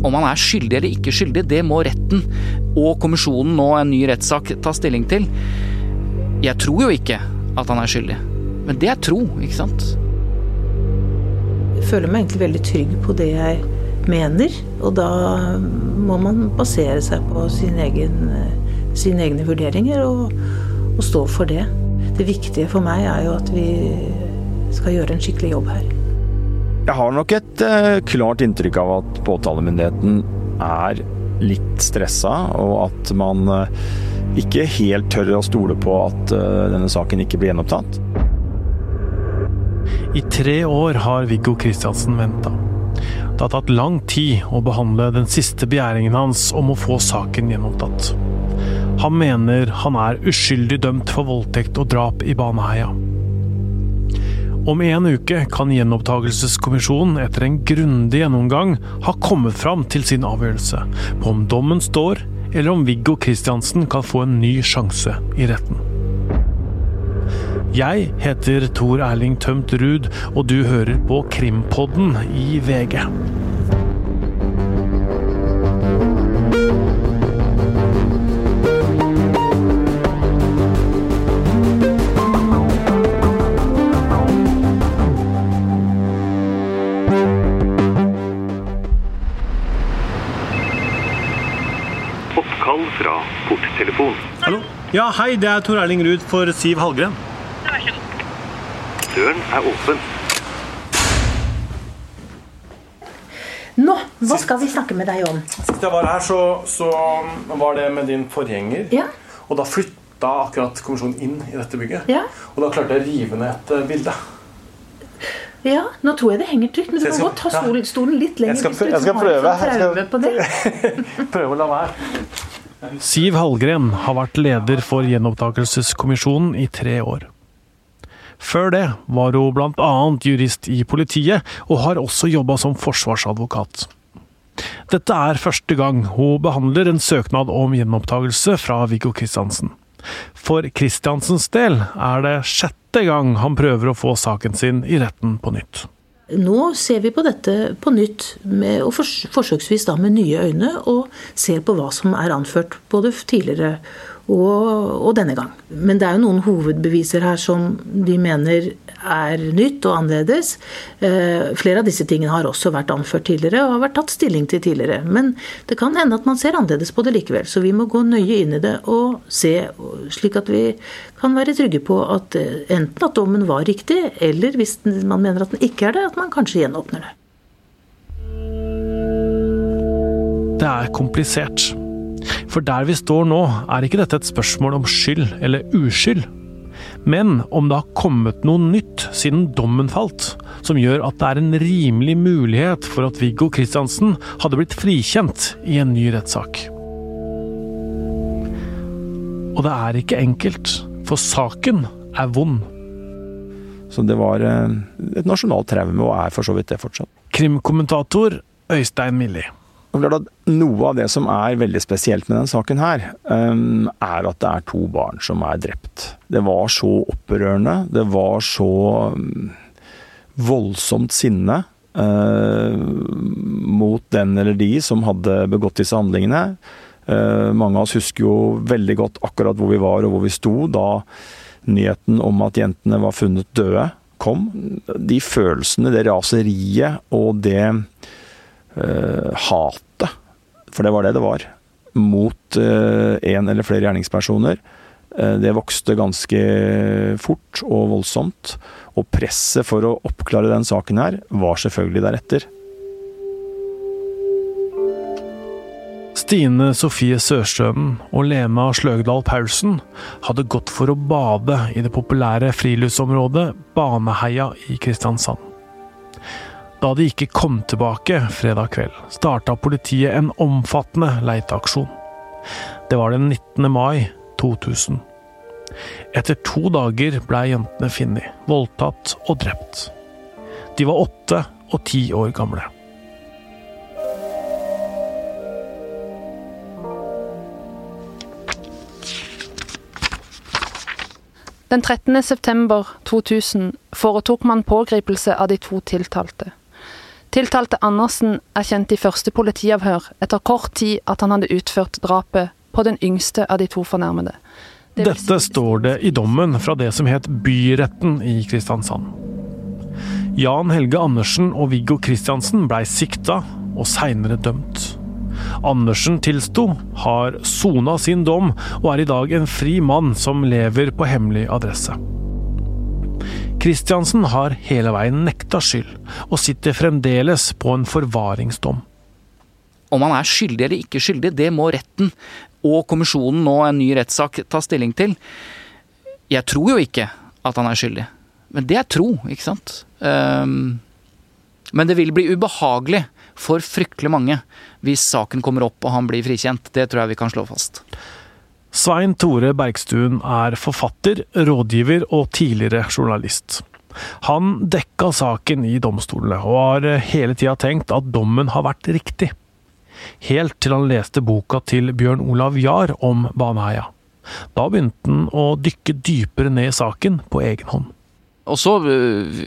Om han er skyldig eller ikke skyldig, det må retten og kommisjonen nå en ny rettssak ta stilling til. Jeg tror jo ikke at han er skyldig. Men det er tro, ikke sant? Jeg føler meg egentlig veldig trygg på det jeg mener. Og da må man basere seg på sin egen, sine egne vurderinger og, og stå for det. Det viktige for meg er jo at vi skal gjøre en skikkelig jobb her. Jeg har nok et uh, klart inntrykk av at påtalemyndigheten er litt stressa, og at man uh, ikke helt tør å stole på at uh, denne saken ikke blir gjenopptatt. I tre år har Viggo Kristiansen venta. Det har tatt lang tid å behandle den siste begjæringen hans om å få saken gjenopptatt. Han mener han er uskyldig dømt for voldtekt og drap i Baneheia. Om en uke kan gjenopptakelseskommisjonen etter en grundig gjennomgang ha kommet fram til sin avgjørelse på om dommen står, eller om Viggo Kristiansen kan få en ny sjanse i retten. Jeg heter Tor Erling Tømt Ruud, og du hører på Krimpodden i VG. Porttelefon. Hallo? Ja, hei, det er Tor Erling Ruud for Siv Hallgren. Døren er åpen. Nå, hva skal vi snakke med deg om? Sist jeg var her, så, så var det med din forgjenger. Ja. Og da flytta akkurat kommisjonen inn i dette bygget. Ja. Og da klarte jeg å rive ned et eh, bilde. Ja, nå tror jeg det henger trygt, men du kan skal- godt ta ja. stolen, stolen litt lenger. Jeg skal jeg skal har prøve. Jeg skal- på det. Prøve å la være. Siv Hallgren har vært leder for gjenopptakelseskommisjonen i tre år. Før det var hun bl.a. jurist i politiet, og har også jobba som forsvarsadvokat. Dette er første gang hun behandler en søknad om gjenopptakelse fra Viggo Kristiansen. For Kristiansens del er det sjette gang han prøver å få saken sin i retten på nytt. Nå ser vi på dette på nytt, med, og forsøksvis da med nye øyne, og ser på hva som er anført både tidligere og, og denne gang. Men det er jo noen hovedbeviser her som de mener er nytt og annerledes. Eh, flere av disse tingene har også vært anført tidligere og har vært tatt stilling til tidligere. Men det kan hende at man ser annerledes på det likevel, så vi må gå nøye inn i det og se, slik at vi kan være trygge på at eh, enten at dommen var riktig, eller hvis man mener at den ikke er det, at man kanskje gjenåpner det. Det er komplisert. For der vi står nå, er ikke dette et spørsmål om skyld eller uskyld. Men om det har kommet noe nytt siden dommen falt, som gjør at det er en rimelig mulighet for at Viggo Kristiansen hadde blitt frikjent i en ny rettssak. Og det er ikke enkelt, for saken er vond. Så det var eh, et nasjonalt traume, og er for så vidt det fortsatt. Krimkommentator Øystein Milli. Noe av det som er veldig spesielt med denne saken, her, um, er at det er to barn som er drept. Det var så opprørende. Det var så um, voldsomt sinne uh, mot den eller de som hadde begått disse handlingene. Uh, mange av oss husker jo veldig godt akkurat hvor vi var og hvor vi sto da nyheten om at jentene var funnet døde kom. De følelsene, det raseriet og det uh, hatet, for det var det det var, mot uh, en eller flere gjerningspersoner, uh, det vokste ganske fort og voldsomt. Og presset for å oppklare den saken her var selvfølgelig deretter. Stine Sofie Sørstrømen og Lena Sløgdal Paulsen hadde gått for å bade i det populære friluftsområdet Baneheia i Kristiansand. Da de ikke kom tilbake fredag kveld, starta politiet en omfattende leiteaksjon. Det var den 19. mai 2000. Etter to dager blei jentene funnet, voldtatt og drept. De var åtte og ti år gamle. Den 13. september 2000 foretok man pågripelse av de to tiltalte. Tiltalte Andersen erkjente i første politiavhør etter kort tid at han hadde utført drapet på den yngste av de to fornærmede. Det Dette si- står det i dommen fra det som het Byretten i Kristiansand. Jan Helge Andersen og Viggo Kristiansen blei sikta og seinere dømt. Andersen tilsto, har sona sin dom og er i dag en fri mann som lever på hemmelig adresse. Kristiansen har hele veien nekta skyld, og sitter fremdeles på en forvaringsdom. Om han er skyldig eller ikke skyldig, det må retten og kommisjonen nå en ny rettssak ta stilling til. Jeg tror jo ikke at han er skyldig. Men det er tro, ikke sant? Ehm, men det vil bli ubehagelig for fryktelig mange hvis saken kommer opp og han blir frikjent. Det tror jeg vi kan slå fast. Svein Tore Bergstuen er forfatter, rådgiver og tidligere journalist. Han dekka saken i domstolene, og har hele tida tenkt at dommen har vært riktig. Helt til han leste boka til Bjørn Olav Jahr om Baneheia. Da begynte han å dykke dypere ned i saken på egen hånd. Og så øh,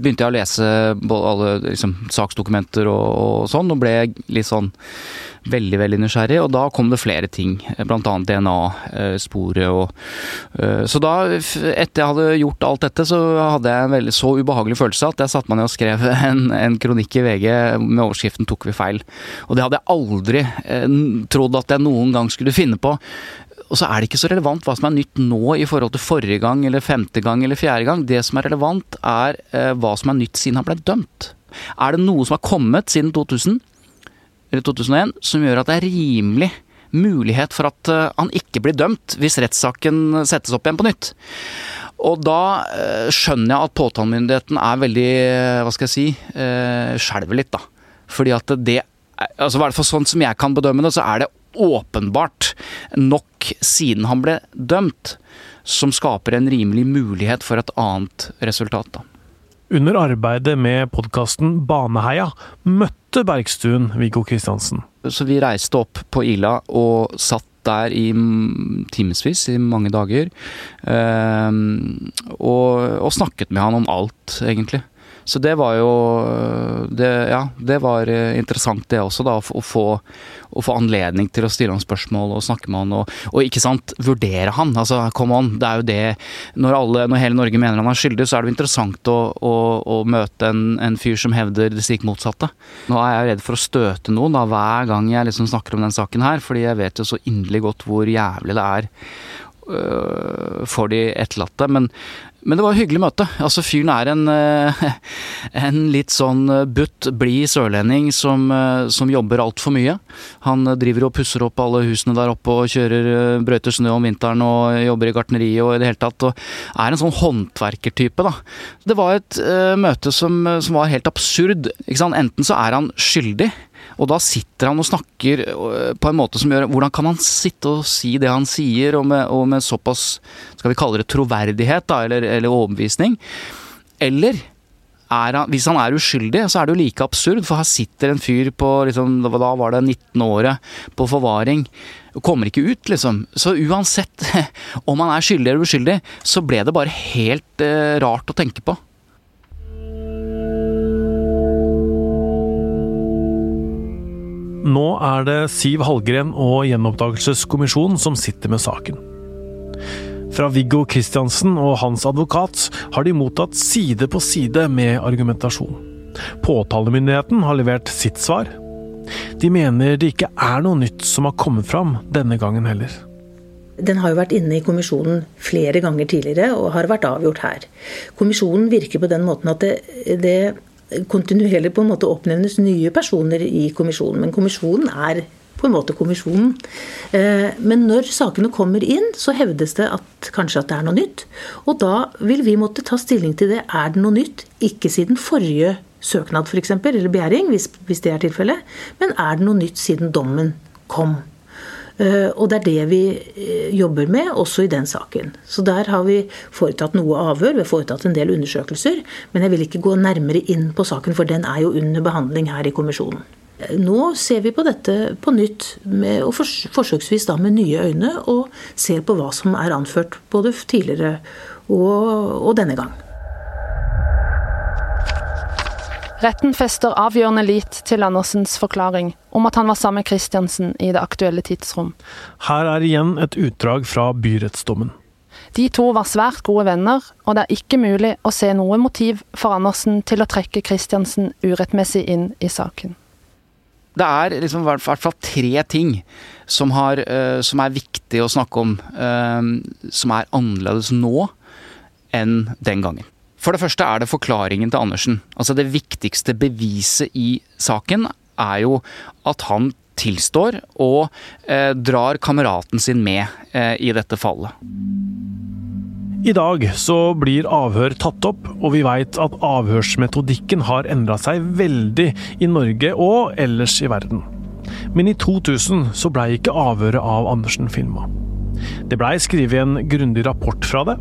begynte jeg å lese alle liksom, saksdokumenter og, og sånn, og ble litt sånn veldig, veldig nysgjerrig. Og da kom det flere ting, annet DNA-sporet og øh, Så da, etter jeg hadde gjort alt dette, så hadde jeg en veldig så ubehagelig følelse at jeg satte meg ned og skrev en, en kronikk i VG med overskriften 'Tok vi feil'. Og det hadde jeg aldri eh, trodd at jeg noen gang skulle finne på. Og så er det ikke så relevant hva som er nytt nå i forhold til forrige gang eller femte gang eller fjerde gang. Det som er relevant, er eh, hva som er nytt siden han ble dømt. Er det noe som har kommet siden 2000 eller 2001 som gjør at det er rimelig mulighet for at eh, han ikke blir dømt hvis rettssaken settes opp igjen på nytt? Og da eh, skjønner jeg at påtalemyndigheten er veldig, eh, hva skal jeg si, eh, skjelver litt, da. Fordi at det altså i hvert fall sånn som jeg kan bedømme det, så er det åpenbart nok siden han ble dømt, som skaper en rimelig mulighet for et annet resultat. Da. Under arbeidet med podkasten Baneheia møtte Bergstuen Viggo Kristiansen. Så vi reiste opp på Ila og satt der i timevis, i mange dager. ehm, og, og snakket med han om alt, egentlig. Så det var jo det, Ja, det var eh, interessant det også, da. Å få- Å få, anledning til å stille ham spørsmål og snakke med han, og, og ikke sant, vurdere han. Altså, come on. Det er jo det Når, alle, når hele Norge mener han er skyldig, så er det jo interessant å, å, å møte en, en fyr som hevder det stikk motsatte. Nå er jeg redd for å støte noen da, hver gang jeg liksom snakker om den saken her, fordi jeg vet jo så inderlig godt hvor jævlig det er øh, for de etterlatte. Men, men det var et hyggelig møte. Altså Fyren er en, øh, en litt sånn butt, blid sørlending som, øh, som jobber altfor mye. Han driver og pusser opp alle husene der oppe og kjører brøyter snø om vinteren og jobber i gartneriet og i det hele tatt. Og er en sånn håndverkertype, da. Det var et uh, møte som, som var helt absurd. Enten så er han skyldig. Og da sitter han og snakker øh, på en måte som gjør Hvordan kan han sitte og si det han sier, og med, og med såpass Skal vi kalle det troverdighet, da, eller, eller overbevisning? Eller er han, hvis han er uskyldig, så er det jo like absurd, for her sitter en fyr på liksom, Da var det 19-året på forvaring. og Kommer ikke ut, liksom. Så uansett om han er skyldig eller uskyldig, så ble det bare helt eh, rart å tenke på. Nå er det Siv Hallgren og Gjenoppdagelseskommisjonen som sitter med saken. Fra Viggo Kristiansen og hans advokat har de mottatt side på side med argumentasjon. Påtalemyndigheten har levert sitt svar. De mener det ikke er noe nytt som har kommet fram denne gangen heller. Den har jo vært inne i kommisjonen flere ganger tidligere og har vært avgjort her. Kommisjonen virker på den måten at det, det kontinuerlig på en måte oppnevnes nye personer i kommisjonen. Men kommisjonen er på en måte kommisjonen. Eh, Men når sakene kommer inn, så hevdes det at kanskje at det er noe nytt. Og da vil vi måtte ta stilling til det. Er det noe nytt? Ikke siden forrige søknad f.eks., eller begjæring, hvis, hvis det er tilfellet. Men er det noe nytt siden dommen kom? Eh, Og det er det vi eh, jobber med også i den saken. Så der har vi foretatt noe avhør, vi har foretatt en del undersøkelser. Men jeg vil ikke gå nærmere inn på saken, for den er jo under behandling her i kommisjonen. Eh, Nå ser vi på dette på nytt, med, og forsøksvis da med nye øyne, og ser på hva som er anført både tidligere og, og denne gang. Retten fester avgjørende lit til Andersens forklaring om at han var sammen med Christiansen i det aktuelle tidsrom. Her er igjen et utdrag fra byrettsdommen. De to var svært gode venner, og det er ikke mulig å se noe motiv for Andersen til å trekke Christiansen urettmessig inn i saken. Det er liksom i hvert fall tre ting som, har, uh, som er viktig å snakke om, uh, som er annerledes nå enn den gangen. For det første er det forklaringen til Andersen. Altså Det viktigste beviset i saken er jo at han tilstår og eh, drar kameraten sin med eh, i dette fallet. I dag så blir avhør tatt opp, og vi veit at avhørsmetodikken har endra seg veldig i Norge og ellers i verden. Men i 2000 så blei ikke avhøret av Andersen filma. Det blei skrevet en grundig rapport fra det,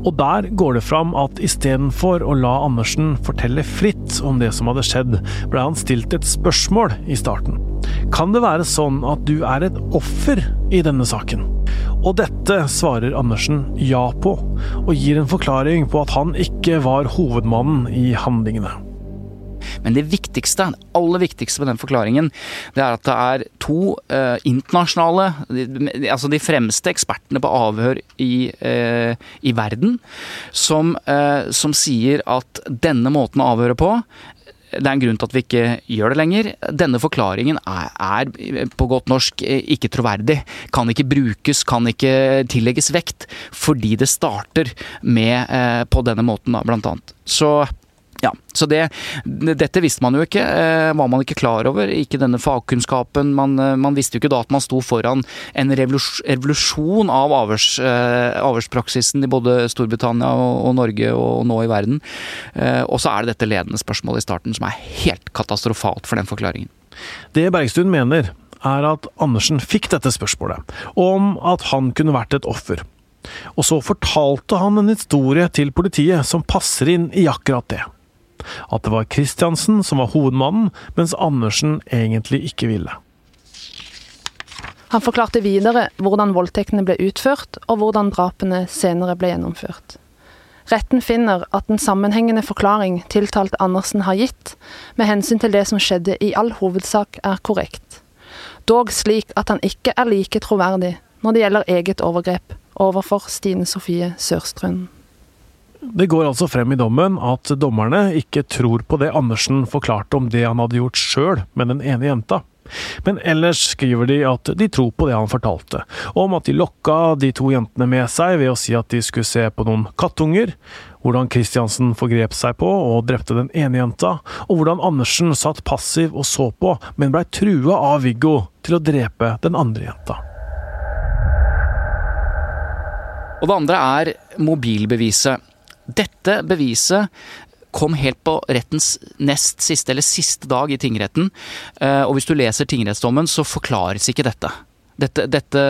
og der går det fram at istedenfor å la Andersen fortelle fritt om det som hadde skjedd, ble han stilt et spørsmål i starten. Kan det være sånn at du er et offer i denne saken? Og dette svarer Andersen ja på, og gir en forklaring på at han ikke var hovedmannen i handlingene. Men det viktigste, det aller viktigste med den forklaringen, det er at det er to eh, internasjonale Altså de fremste ekspertene på avhør i, eh, i verden, som, eh, som sier at denne måten å avhøre på det er en grunn til at vi ikke gjør det lenger. Denne forklaringen er, er, på godt norsk ikke troverdig. Kan ikke brukes, kan ikke tillegges vekt. Fordi det starter med på denne måten, blant annet. Så ja, så det, Dette visste man jo ikke, eh, var man ikke klar over. Ikke denne fagkunnskapen. Man, eh, man visste jo ikke da at man sto foran en revolusjon av avhørs, eh, avhørspraksisen i både Storbritannia og, og, Norge og nå i verden. Og så er det dette ledende spørsmålet i starten som er helt katastrofalt for den forklaringen. Det Bergstuen mener, er at Andersen fikk dette spørsmålet, om at han kunne vært et offer. Og så fortalte han en historie til politiet som passer inn i akkurat det. At det var Christiansen som var hovedmannen, mens Andersen egentlig ikke ville. Han forklarte videre hvordan voldtektene ble utført, og hvordan drapene senere ble gjennomført. Retten finner at en sammenhengende forklaring tiltalt Andersen har gitt, med hensyn til det som skjedde, i all hovedsak er korrekt. Dog slik at han ikke er like troverdig når det gjelder eget overgrep overfor Stine Sofie Sørstrøm. Det går altså frem i dommen at dommerne ikke tror på det Andersen forklarte om det han hadde gjort sjøl med den ene jenta. Men ellers skriver de at de tror på det han fortalte, om at de lokka de to jentene med seg ved å si at de skulle se på noen kattunger, hvordan Kristiansen forgrep seg på og drepte den ene jenta, og hvordan Andersen satt passiv og så på, men blei trua av Viggo til å drepe den andre jenta. Og det andre er mobilbeviset. Dette beviset kom helt på rettens nest siste, eller siste dag i tingretten. Eh, og hvis du leser tingrettsdommen, så forklares ikke dette. Dette, dette,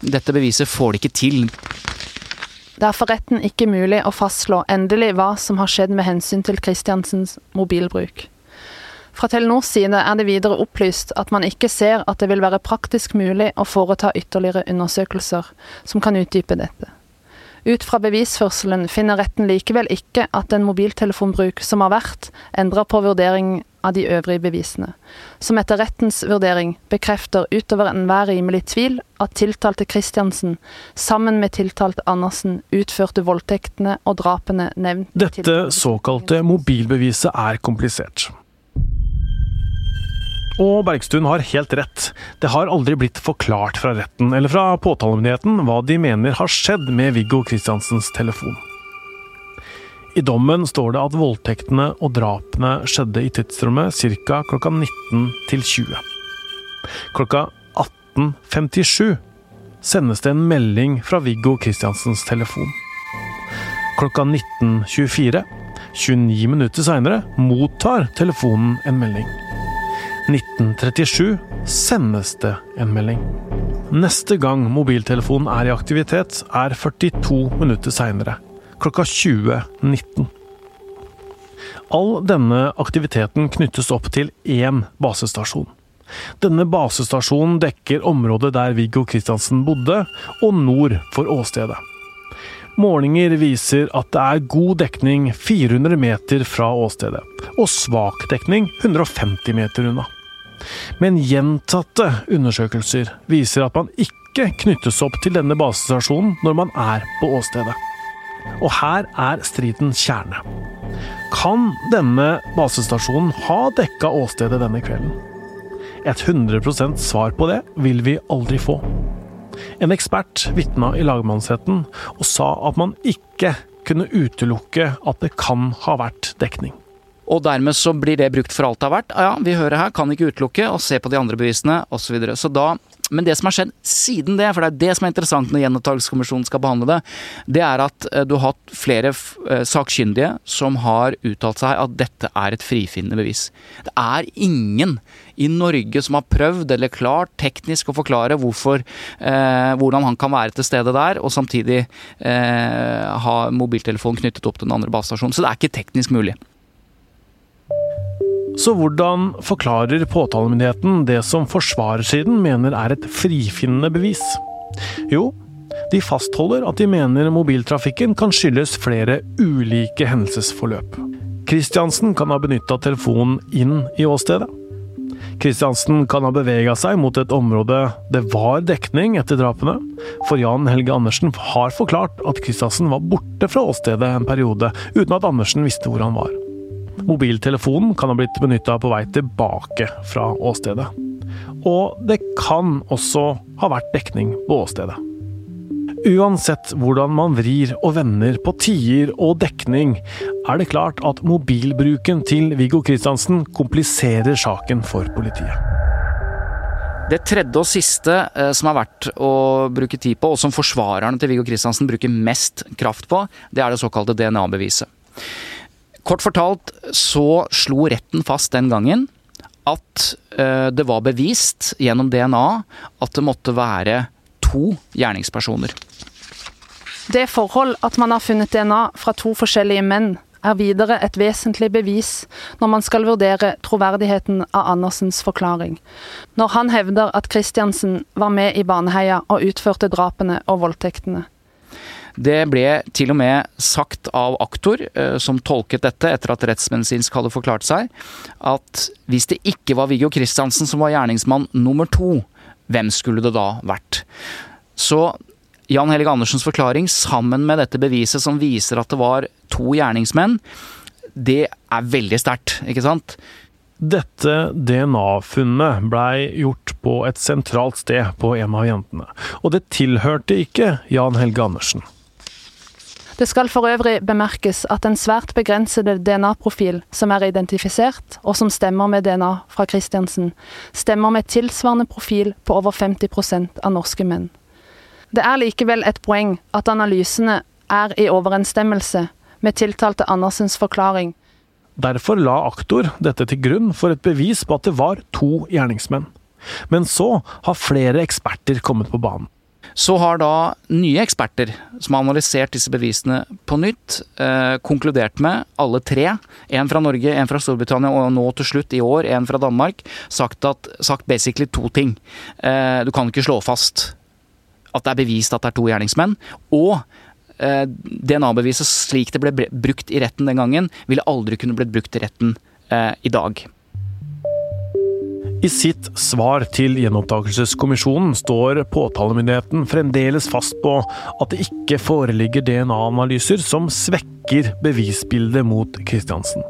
dette beviset får de ikke til. Det er for retten ikke mulig å fastslå endelig hva som har skjedd med hensyn til Kristiansens mobilbruk. Fra Telenors side er det videre opplyst at man ikke ser at det vil være praktisk mulig å foreta ytterligere undersøkelser som kan utdype dette. Ut fra bevisførselen finner retten likevel ikke at en mobiltelefonbruk som har vært, endrer på vurdering av de øvrige bevisene, som etter rettens vurdering bekrefter utover enhver rimelig tvil at tiltalte Christiansen sammen med tiltalte Andersen utførte voldtektene og drapene nevnt Dette såkalte mobilbeviset er komplisert. Og Bergstuen har helt rett. Det har aldri blitt forklart fra retten eller fra påtalemyndigheten hva de mener har skjedd med Viggo Kristiansens telefon. I dommen står det at voldtektene og drapene skjedde i tidsrommet ca. klokka 19 til 20. Klokka 18.57 sendes det en melding fra Viggo Kristiansens telefon. Klokka 19.24, 29 minutter seinere, mottar telefonen en melding. 1937 sendes det en melding. Neste gang mobiltelefonen er i aktivitet, er 42 minutter seinere, klokka 20.19. All denne aktiviteten knyttes opp til én basestasjon. Denne basestasjonen dekker området der Viggo Kristiansen bodde, og nord for åstedet. Målinger viser at det er god dekning 400 meter fra åstedet, og svak dekning 150 meter unna. Men gjentatte undersøkelser viser at man ikke knyttes opp til denne basestasjonen når man er på åstedet. Og her er stridens kjerne. Kan denne basestasjonen ha dekka åstedet denne kvelden? Et 100% svar på det vil vi aldri få. En ekspert vitna i lagmannsretten og sa at man ikke kunne utelukke at det kan ha vært dekning. Og dermed så blir det brukt for alt det har vært. Ja, vi hører her, kan ikke utelukke, og se på de andre bevisene, osv. Så, videre. så da men det som har skjedd siden det, for det er det som er interessant når Gjenopptakelseskommisjonen skal behandle det, det er at eh, du har hatt flere eh, sakkyndige som har uttalt seg at dette er et frifinnende bevis. Det er ingen i Norge som har prøvd eller klart teknisk å forklare hvorfor, eh, hvordan han kan være til stede der, og samtidig eh, ha mobiltelefonen knyttet opp til den andre basestasjonen. Så det er ikke teknisk mulig. Så hvordan forklarer påtalemyndigheten det som forsvarersiden mener er et frifinnende bevis? Jo, de fastholder at de mener mobiltrafikken kan skyldes flere ulike hendelsesforløp. Kristiansen kan ha benytta telefonen inn i åstedet. Kristiansen kan ha bevega seg mot et område det var dekning etter drapene, for Jan Helge Andersen har forklart at Kristiansen var borte fra åstedet en periode, uten at Andersen visste hvor han var. Mobiltelefonen kan ha blitt benytta på vei tilbake fra åstedet. Og det kan også ha vært dekning på åstedet. Uansett hvordan man vrir og vender på tider og dekning, er det klart at mobilbruken til Viggo Kristiansen kompliserer saken for politiet. Det tredje og siste eh, som er verdt å bruke tid på, og som forsvarerne til Viggo Kristiansen bruker mest kraft på, det er det såkalte DNA-beviset. Kort fortalt så slo retten fast den gangen at uh, det var bevist gjennom DNA at det måtte være to gjerningspersoner. Det forhold at man har funnet DNA fra to forskjellige menn, er videre et vesentlig bevis når man skal vurdere troverdigheten av Andersens forklaring, når han hevder at Christiansen var med i Baneheia og utførte drapene og voldtektene. Det ble til og med sagt av aktor, eh, som tolket dette etter at rettsmedisinsk hadde forklart seg, at hvis det ikke var Viggo Kristiansen som var gjerningsmann nummer to, hvem skulle det da vært? Så Jan Helge Andersens forklaring, sammen med dette beviset som viser at det var to gjerningsmenn, det er veldig sterkt, ikke sant? Dette DNA-funnet blei gjort på et sentralt sted på en av jentene, og det tilhørte ikke Jan Helge Andersen. Det skal for øvrig bemerkes at en svært begrensede DNA-profil som er identifisert, og som stemmer med DNA fra Christiansen, stemmer med tilsvarende profil på over 50% av norske menn. Det er likevel et poeng at analysene er i overensstemmelse med tiltalte Andersens forklaring. Derfor la aktor dette til grunn for et bevis på at det var to gjerningsmenn. Men så har flere eksperter kommet på banen. Så har da nye eksperter som har analysert disse bevisene på nytt, eh, konkludert med, alle tre, en fra Norge, en fra Storbritannia og nå til slutt i år en fra Danmark, sagt, at, sagt basically to ting. Eh, du kan ikke slå fast at det er bevist at det er to gjerningsmenn. Og DNA-beviset slik det ble brukt i retten den gangen, ville aldri kunne blitt brukt i retten eh, i dag. I sitt svar til Gjenopptakelseskommisjonen står påtalemyndigheten fremdeles fast på at det ikke foreligger DNA-analyser som svekker bevisbildet mot Kristiansen.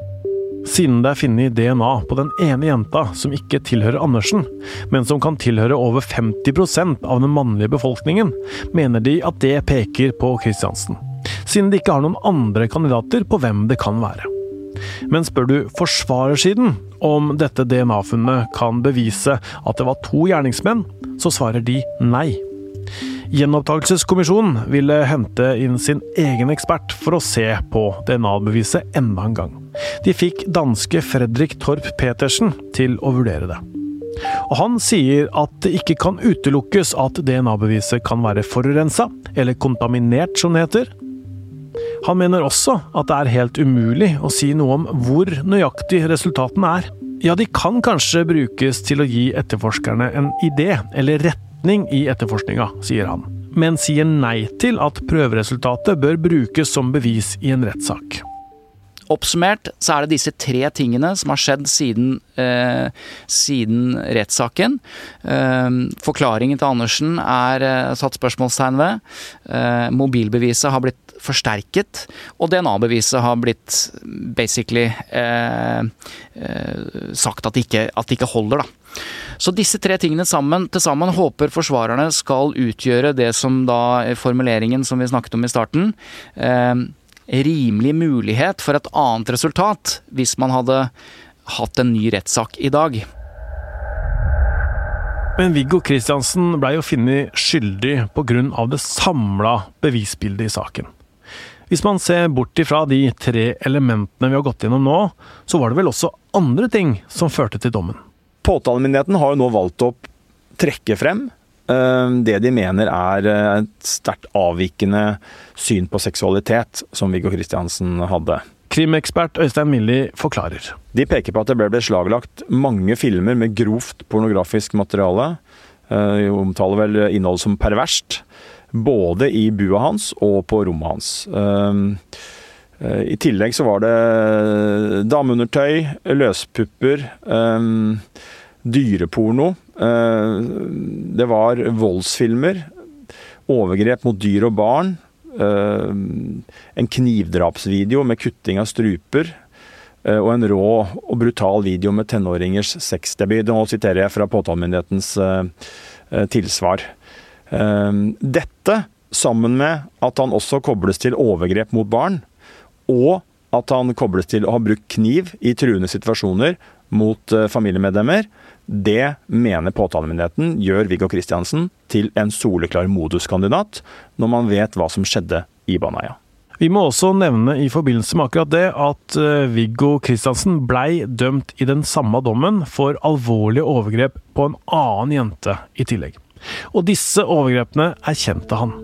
Siden det er funnet DNA på den ene jenta som ikke tilhører Andersen, men som kan tilhøre over 50% av den mannlige befolkningen, mener de at det peker på Kristiansen. Siden de ikke har noen andre kandidater på hvem det kan være. Men spør du forsvarersiden om dette DNA-funnet kan bevise at det var to gjerningsmenn, så svarer de nei. Gjenopptakelseskommisjonen ville hente inn sin egen ekspert for å se på DNA-beviset enda en gang. De fikk danske Fredrik Torp Petersen til å vurdere det. Og Han sier at det ikke kan utelukkes at DNA-beviset kan være forurensa, eller kontaminert som det heter, han mener også at det er helt umulig å si noe om hvor nøyaktig resultatene er. Ja, de kan kanskje brukes til å gi etterforskerne en idé eller retning i etterforskninga, sier han. men sier nei til at prøveresultatet bør brukes som bevis i en rettssak. Oppsummert så er det disse tre tingene som har skjedd siden, eh, siden rettssaken. Eh, forklaringen til Andersen er eh, satt spørsmålstegn ved. Eh, mobilbeviset har blitt forsterket, og DNA-beviset har blitt basically eh, eh, sagt at det, ikke, at det ikke holder, da. Så disse tre tingene sammen, til sammen håper forsvarerne skal utgjøre det som da formuleringen som vi snakket om i starten. Eh, rimelig mulighet for et annet resultat hvis man hadde hatt en ny rettssak i dag. Men Viggo Kristiansen blei jo funnet skyldig pga. det samla bevisbildet i saken. Hvis man ser bort ifra de tre elementene vi har gått gjennom nå, så var det vel også andre ting som førte til dommen. Påtalemyndigheten har jo nå valgt å trekke frem det de mener er eh, et sterkt avvikende syn på seksualitet, som Viggo Kristiansen hadde. Krimekspert Øystein Milli forklarer. De peker på at det ble beslaglagt mange filmer med grovt pornografisk materiale. Eh, de omtaler vel innhold som perverst. Både i bua hans og på rommet hans. I tillegg så var det dameundertøy, løspupper, dyreporno Eh, det var voldsfilmer, overgrep mot dyr og barn, eh, en knivdrapsvideo med kutting av struper, eh, og en rå og brutal video med tenåringers sexdebut. Nå siterer jeg fra påtalemyndighetens tilsvar. Dette, sammen med at han også kobles til overgrep mot barn, og at han kobles til å ha brukt kniv i truende situasjoner mot familiemedlemmer, det mener påtalemyndigheten gjør Viggo Kristiansen til en soleklar moduskandidat, når man vet hva som skjedde i Baneheia. Vi må også nevne i forbindelse med akkurat det at eh, Viggo Kristiansen blei dømt i den samme dommen for alvorlige overgrep på en annen jente i tillegg. Og disse overgrepene erkjente han.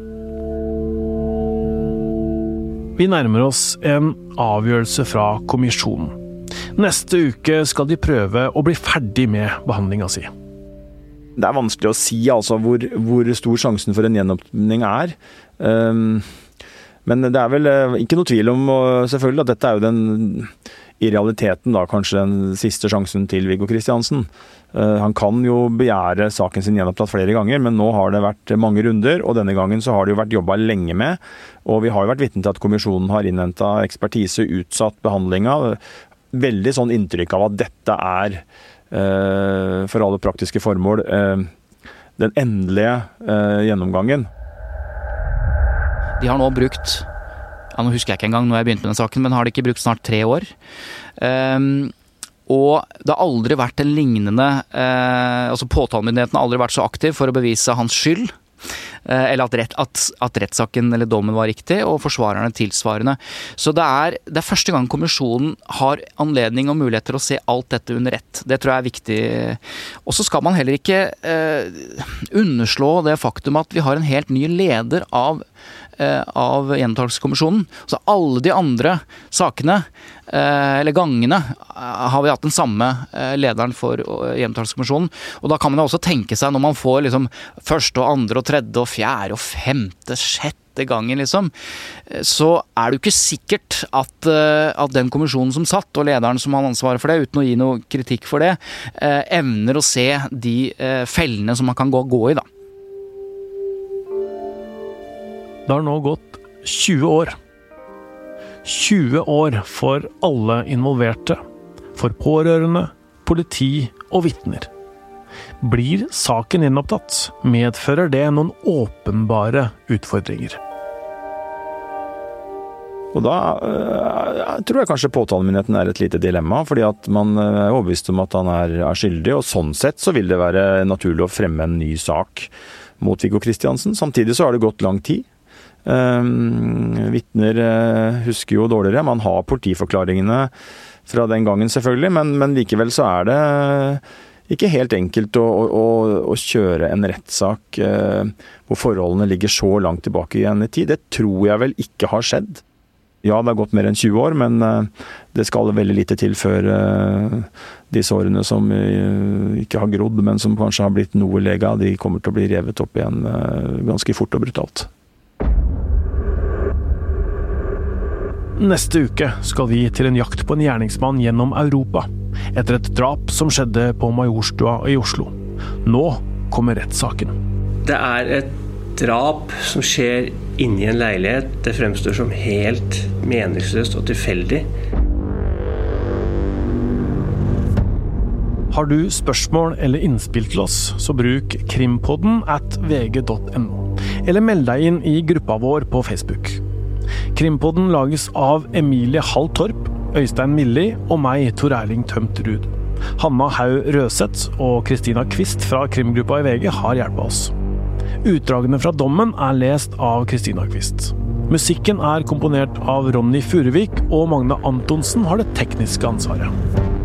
Vi nærmer oss en avgjørelse fra kommisjonen. Neste uke skal de prøve å bli ferdig med behandlinga si. Det er vanskelig å si altså hvor, hvor stor sjansen for en gjenåpning er. Um, men det er vel uh, ikke noe tvil om selvfølgelig at dette er jo den i realiteten da kanskje den siste sjansen til Viggo Kristiansen. Uh, han kan jo begjære saken sin gjenopptatt flere ganger, men nå har det vært mange runder, og denne gangen så har det jo vært jobba lenge med. Og vi har jo vært vitne til at kommisjonen har innhenta ekspertise, utsatt behandlinga veldig sånn inntrykk av at dette er, eh, for alle praktiske formål, eh, den endelige eh, gjennomgangen. De har nå brukt ja, Nå husker jeg ikke engang når jeg begynte med den saken, men har de ikke brukt snart tre år? Um, og det har aldri vært en lignende eh, altså Påtalemyndigheten har aldri vært så aktiv for å bevise hans skyld. Eh, eller at, rett, at, at, rettssaken eller dommen var riktig, og forsvarerne tilsvarende. Så det er, det er første gang kommisjonen har anledning og mulighet til å se alt dette under ett. Det tror jeg er viktig. Og så skal man heller ikke eh, underslå det faktum at vi har en helt ny leder av av gjenopptakelseskommisjonen. Så alle de andre sakene, eh, eller gangene, eh, har vi hatt den samme lederen for gjenopptakelseskommisjonen. Og da kan man jo også tenke seg, når man får liksom første og andre og tredje og fjerde og femte, sjette gangen, liksom, så er det jo ikke sikkert at, at, den kommisjonen som satt, og lederen som har ansvaret for det, uten å gi noe kritikk for det, evner å se de fellene som man kan gå, gå i, da. Det har nå gått 20 år. 20 år for alle involverte. For pårørende, politi og vitner. Blir saken gjenopptatt, medfører det noen åpenbare utfordringer. Og da jeg tror jeg kanskje påtalemyndigheten er et lite dilemma, fordi at man eh, er overbevist om at han er, er, skyldig, og sånn sett så vil det være naturlig å fremme en ny sak mot Viggo Kristiansen. Samtidig så har det gått lang tid. Um, Vitner uh, husker jo dårligere. Man har politiforklaringene fra den gangen, selvfølgelig, men, men likevel så er det ikke helt enkelt å, å, å kjøre en rettssak uh, hvor forholdene ligger så langt tilbake igjen i tid. Det tror jeg vel ikke har skjedd Ja, det har gått mer enn 20 år, men eh, det skal veldig lite til før eh, de sårene som eh, ikke har grodd, men som kanskje har blitt noe lega, de kommer til å bli revet opp igjen ganske fort og brutalt. Neste uke skal vi til en jakt på en gjerningsmann gjennom Europa, etter et drap som skjedde på Majorstua i Oslo. Nå kommer rettssaken. Det er et drap som skjer inni en leilighet. Det fremstår som helt meningsløst og tilfeldig. Har du spørsmål eller innspill til oss, så bruk krimpodden at vg.no. Eller meld deg inn i gruppa vår på Facebook. Krimpodden lages av Emilie Hall Torp, Øystein Milli og meg, Tor Erling Tømt Ruud. Hanna Haug Røseth og Kristina Kvist fra krimgruppa i VG har hjulpet oss. Utdragene fra dommen er lest av Kristina Kvist. Musikken er komponert av Ronny Furuvik, og Magne Antonsen har det tekniske ansvaret.